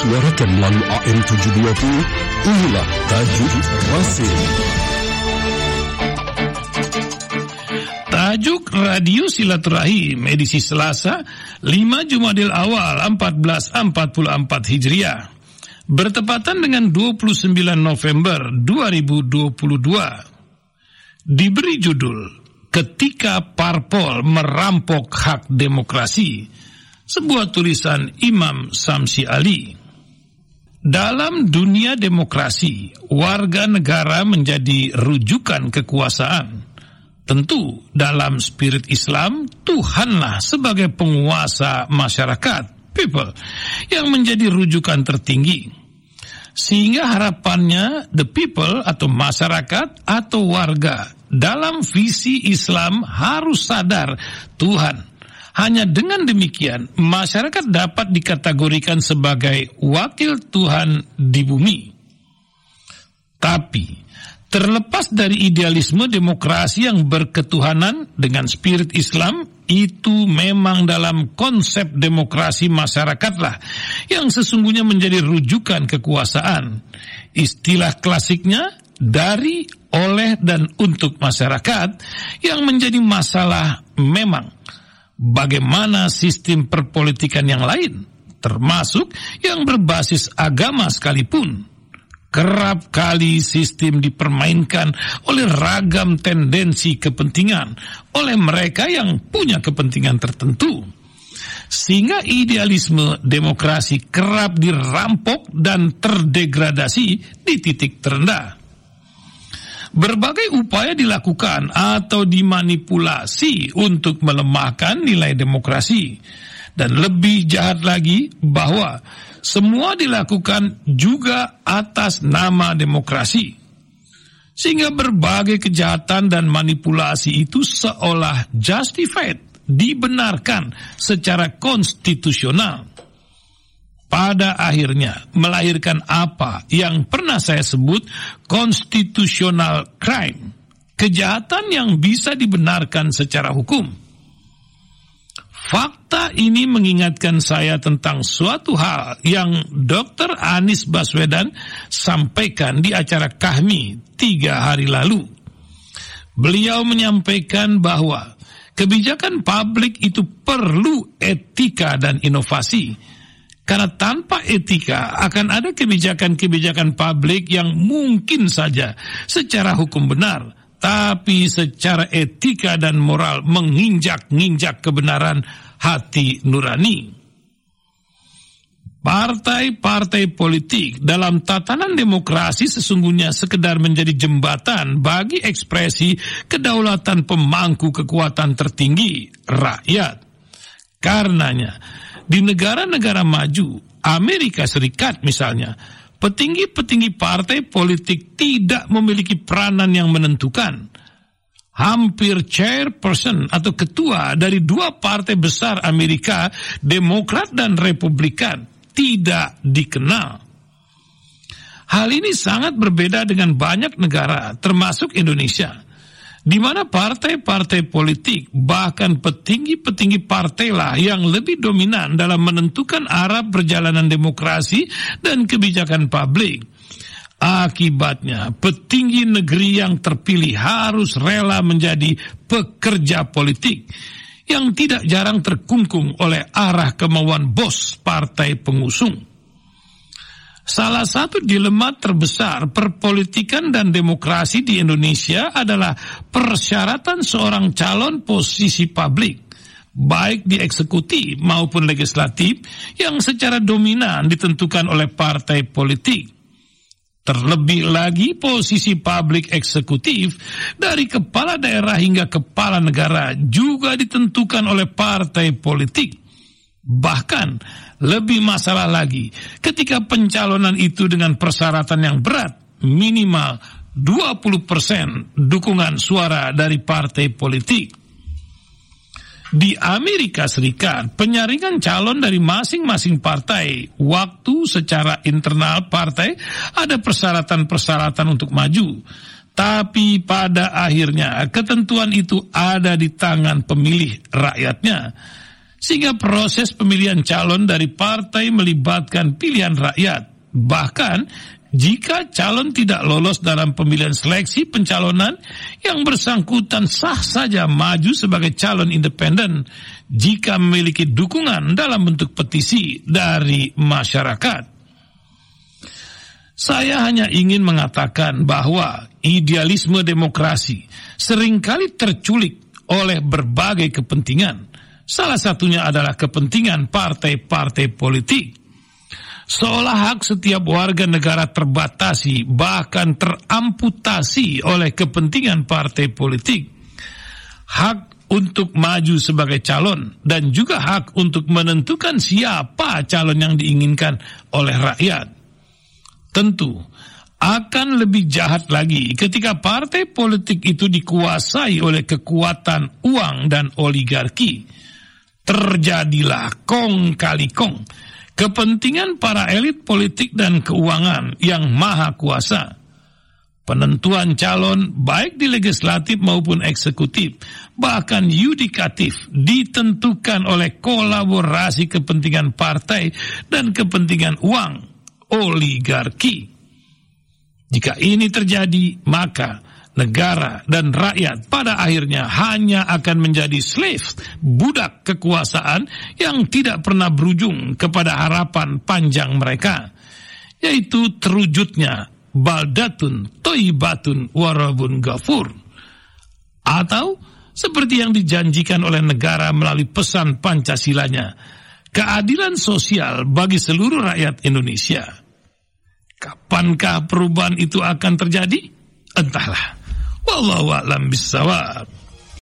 disuarakan melalui AM 720, inilah Tajuk Rasim. Tajuk Radio Silaturahim edisi Selasa 5 Jumadil Awal 1444 Hijriah. Bertepatan dengan 29 November 2022 diberi judul Ketika Parpol Merampok Hak Demokrasi sebuah tulisan Imam Samsi Ali dalam dunia demokrasi warga negara menjadi rujukan kekuasaan Tentu dalam spirit Islam Tuhanlah sebagai penguasa masyarakat, people, yang menjadi rujukan tertinggi. Sehingga harapannya the people atau masyarakat atau warga dalam visi Islam harus sadar Tuhan. Hanya dengan demikian masyarakat dapat dikategorikan sebagai wakil Tuhan di bumi. Tapi Terlepas dari idealisme demokrasi yang berketuhanan dengan spirit Islam, itu memang dalam konsep demokrasi masyarakatlah yang sesungguhnya menjadi rujukan kekuasaan. Istilah klasiknya dari, oleh, dan untuk masyarakat yang menjadi masalah memang bagaimana sistem perpolitikan yang lain, termasuk yang berbasis agama sekalipun kerap kali sistem dipermainkan oleh ragam tendensi kepentingan oleh mereka yang punya kepentingan tertentu. Sehingga idealisme demokrasi kerap dirampok dan terdegradasi di titik terendah. Berbagai upaya dilakukan atau dimanipulasi untuk melemahkan nilai demokrasi. Dan lebih jahat lagi bahwa semua dilakukan juga atas nama demokrasi. Sehingga berbagai kejahatan dan manipulasi itu seolah justified, dibenarkan secara konstitusional. Pada akhirnya melahirkan apa yang pernah saya sebut constitutional crime. Kejahatan yang bisa dibenarkan secara hukum Fakta ini mengingatkan saya tentang suatu hal yang Dr. Anies Baswedan sampaikan di acara kami tiga hari lalu. Beliau menyampaikan bahwa kebijakan publik itu perlu etika dan inovasi. Karena tanpa etika akan ada kebijakan-kebijakan publik yang mungkin saja secara hukum benar, tapi secara etika dan moral menginjak-injak kebenaran hati nurani. Partai-partai politik dalam tatanan demokrasi sesungguhnya sekedar menjadi jembatan bagi ekspresi kedaulatan pemangku kekuatan tertinggi rakyat. Karenanya, di negara-negara maju, Amerika Serikat misalnya, petinggi-petinggi partai politik tidak memiliki peranan yang menentukan. Hampir chairperson atau ketua dari dua partai besar Amerika, Demokrat dan Republikan, tidak dikenal. Hal ini sangat berbeda dengan banyak negara, termasuk Indonesia di mana partai-partai politik bahkan petinggi-petinggi partai lah yang lebih dominan dalam menentukan arah perjalanan demokrasi dan kebijakan publik. Akibatnya, petinggi negeri yang terpilih harus rela menjadi pekerja politik yang tidak jarang terkungkung oleh arah kemauan bos partai pengusung. Salah satu dilema terbesar perpolitikan dan demokrasi di Indonesia adalah persyaratan seorang calon posisi publik, baik di eksekutif maupun legislatif, yang secara dominan ditentukan oleh partai politik. Terlebih lagi posisi publik eksekutif dari kepala daerah hingga kepala negara juga ditentukan oleh partai politik. Bahkan lebih masalah lagi ketika pencalonan itu dengan persyaratan yang berat minimal 20% dukungan suara dari partai politik. Di Amerika Serikat, penyaringan calon dari masing-masing partai, waktu secara internal partai ada persyaratan-persyaratan untuk maju. Tapi pada akhirnya ketentuan itu ada di tangan pemilih rakyatnya sehingga proses pemilihan calon dari partai melibatkan pilihan rakyat. Bahkan jika calon tidak lolos dalam pemilihan seleksi pencalonan yang bersangkutan sah saja maju sebagai calon independen jika memiliki dukungan dalam bentuk petisi dari masyarakat. Saya hanya ingin mengatakan bahwa idealisme demokrasi sering kali terculik oleh berbagai kepentingan Salah satunya adalah kepentingan partai-partai politik. Seolah hak setiap warga negara terbatasi, bahkan teramputasi oleh kepentingan partai politik. Hak untuk maju sebagai calon dan juga hak untuk menentukan siapa calon yang diinginkan oleh rakyat. Tentu, akan lebih jahat lagi ketika partai politik itu dikuasai oleh kekuatan uang dan oligarki terjadilah kong kali kong kepentingan para elit politik dan keuangan yang maha kuasa. Penentuan calon baik di legislatif maupun eksekutif, bahkan yudikatif ditentukan oleh kolaborasi kepentingan partai dan kepentingan uang oligarki. Jika ini terjadi, maka negara dan rakyat pada akhirnya hanya akan menjadi slave, budak kekuasaan yang tidak pernah berujung kepada harapan panjang mereka, yaitu terwujudnya baldatun toibatun warabun gafur. Atau seperti yang dijanjikan oleh negara melalui pesan Pancasilanya, keadilan sosial bagi seluruh rakyat Indonesia. Kapankah perubahan itu akan terjadi? Entahlah. Wallahu a'lam bissawab.